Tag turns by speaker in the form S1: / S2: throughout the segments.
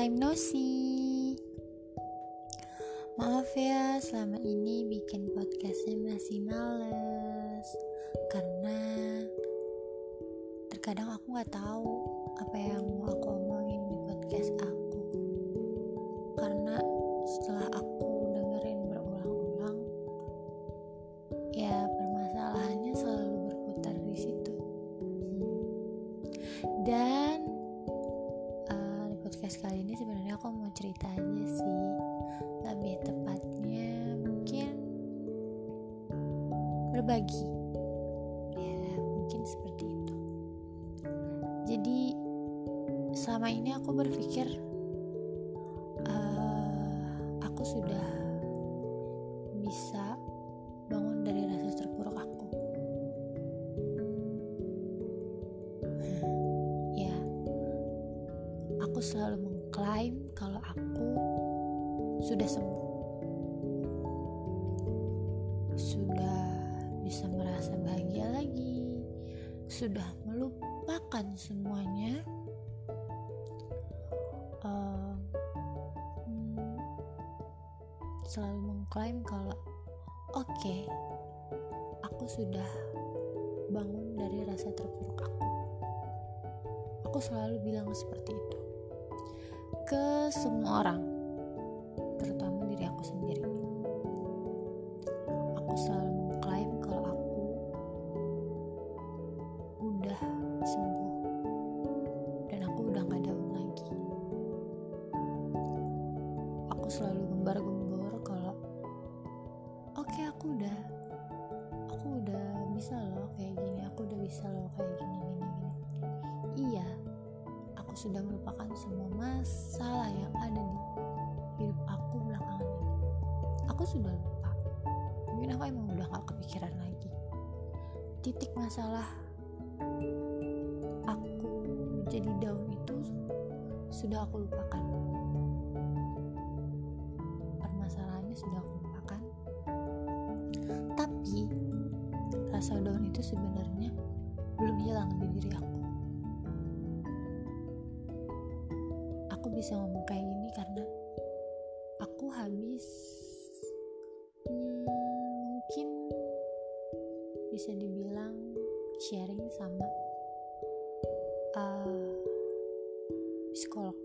S1: time see. Maaf ya selama ini bikin podcastnya masih males. Karena terkadang aku gak tahu apa yang mau aku omongin di podcast aku aku berpikir uh, aku sudah bisa bangun dari rasa terpuruk aku. Ya aku selalu mengklaim kalau aku sudah sembuh. Sudah bisa merasa bahagia lagi. Sudah melupakan semuanya selalu mengklaim kalau oke okay, aku sudah bangun dari rasa terpuruk aku. Aku selalu bilang seperti itu ke semua orang oke okay, aku udah aku udah bisa loh kayak gini aku udah bisa loh kayak gini gini gini. Iya aku sudah melupakan semua masalah yang ada di hidup aku belakangan ini. Aku sudah lupa. Mungkin aku emang udah gak kepikiran lagi. Titik masalah aku jadi down itu sudah aku lupakan rasa down itu sebenarnya belum hilang di diri aku. Aku bisa ngomong kayak gini karena aku habis hmm, mungkin bisa dibilang sharing sama uh, psikolog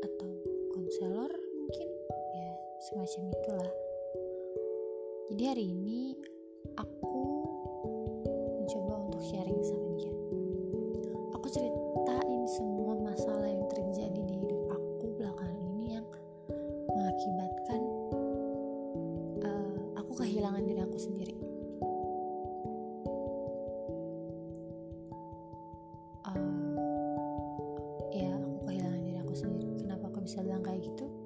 S1: atau konselor mungkin ya semacam itulah jadi hari ini aku mencoba untuk sharing sama dia. Aku ceritain semua masalah yang terjadi di hidup aku belakangan ini yang mengakibatkan uh, aku kehilangan diri aku sendiri. Uh, ya aku kehilangan diri aku sendiri. Kenapa aku bisa bilang kayak gitu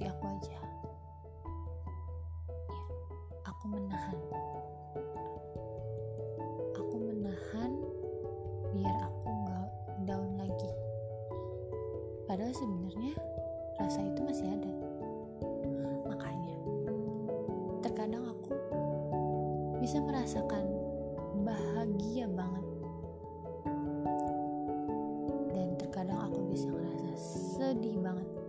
S1: emosi aku aja. Ya, aku menahan. Aku menahan biar aku nggak down lagi. Padahal sebenarnya rasa itu masih ada. Makanya terkadang aku bisa merasakan bahagia banget dan terkadang aku bisa ngerasa sedih banget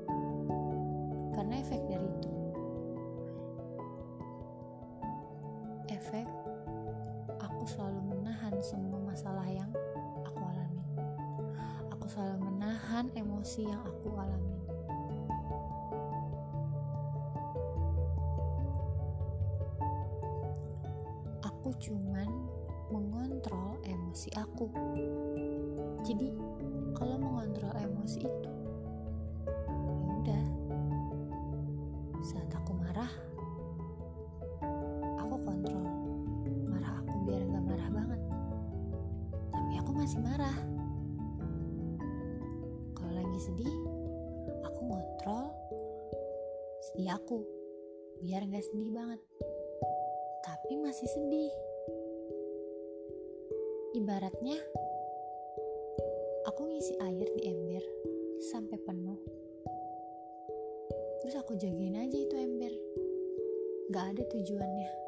S1: emosi yang aku alami. Aku cuman mengontrol emosi aku. Jadi kalau mengontrol emosi itu biar nggak sedih banget. Tapi masih sedih. Ibaratnya aku ngisi air di ember sampai penuh. Terus aku jagain aja itu ember. Nggak ada tujuannya.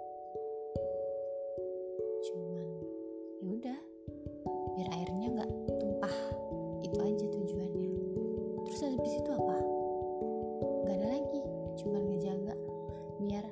S1: мер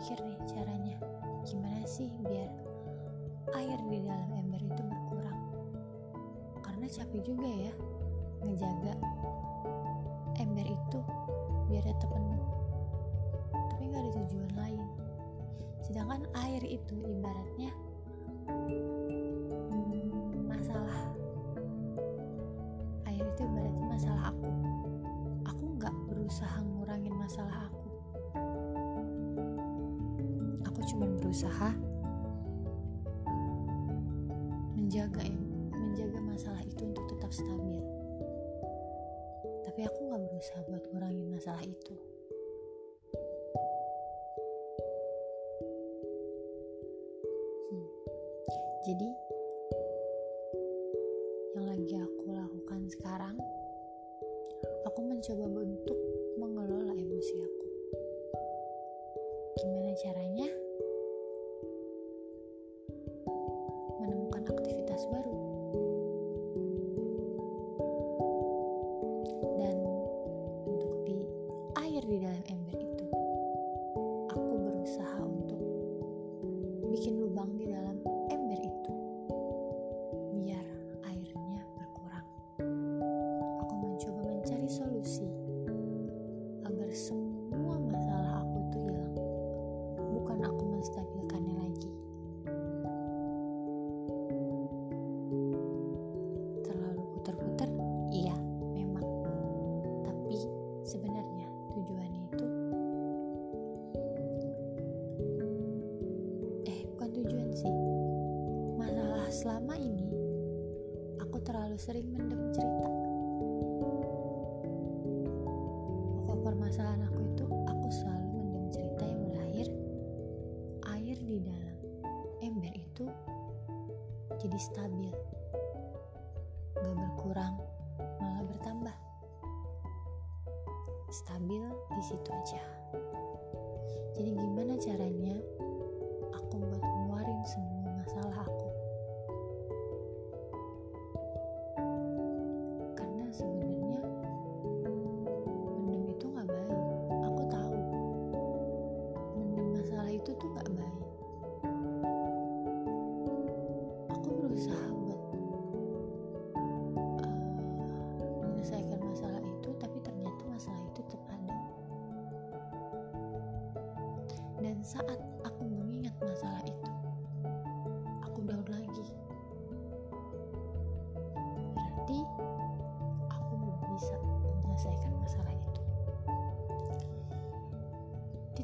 S1: mikir nih caranya. Gimana sih biar air di dalam ember itu berkurang? Karena capek juga ya ngejaga ember itu biar tetap penuh. Tapi nggak ada tujuan lain. Sedangkan air itu ibaratnya hmm, masalah. Air itu ibaratnya masalah aku. Aku nggak berusaha ngurangin masalah aku. berusaha. sering mendem cerita. Pokok permasalahan aku itu aku selalu mendem cerita yang berakhir air di dalam. Ember itu jadi stabil gak berkurang malah bertambah. Stabil di situ aja. Jadi gimana caranya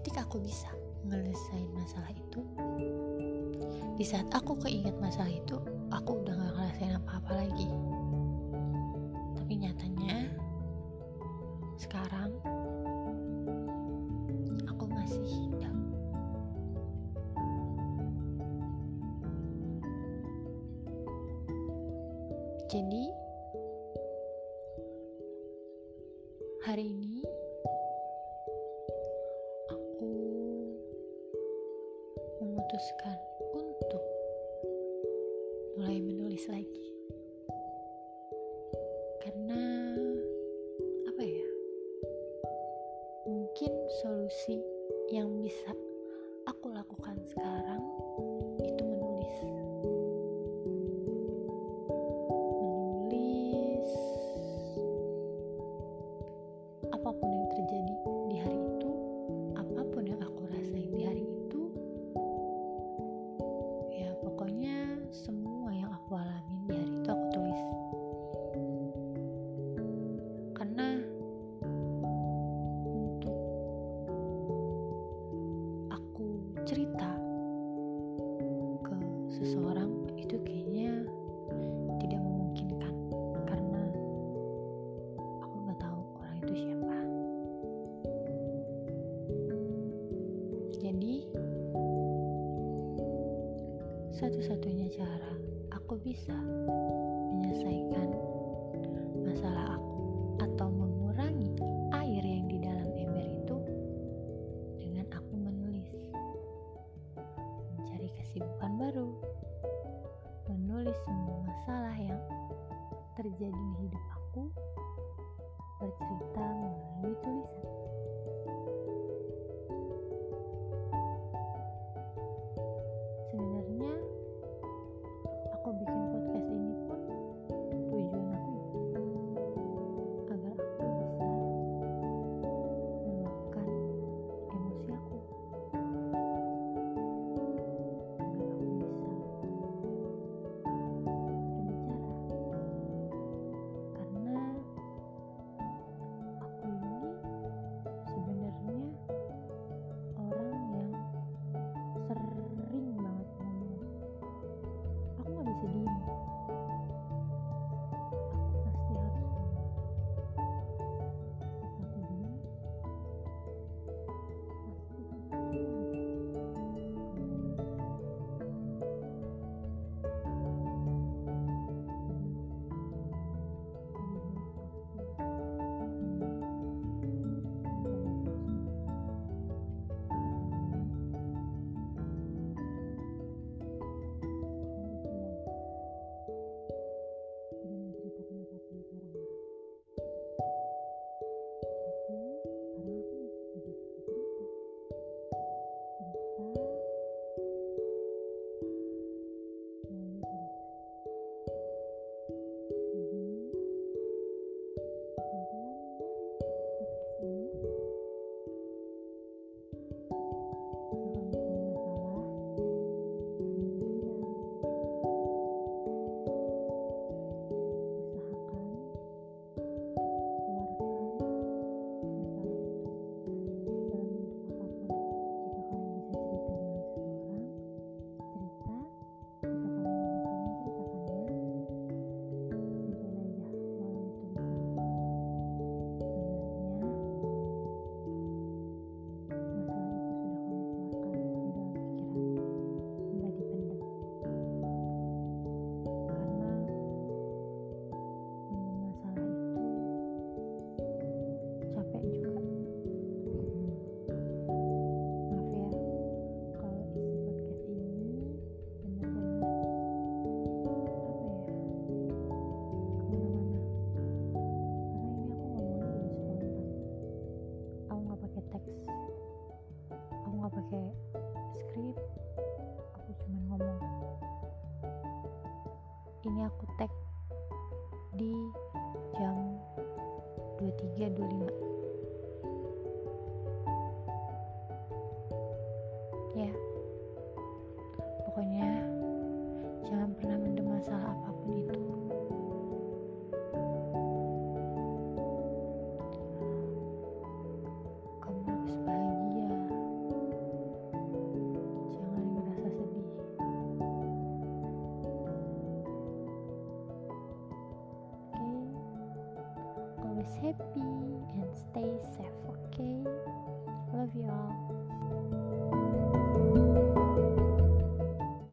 S1: ketika aku bisa ngelesain masalah itu di saat aku keinget masalah itu aku udah gak ngerasain apa-apa lagi. Tapi nyatanya sekarang aku masih hidup. Jadi hari ini memutuskan untuk mulai menulis lagi. satu-satunya cara aku bisa menyelesaikan masalah aku atau mengurangi air yang di dalam ember itu dengan aku menulis, mencari kesibukan baru, menulis semua masalah yang terjadi di hidup aku, bercerita melalui tulisan.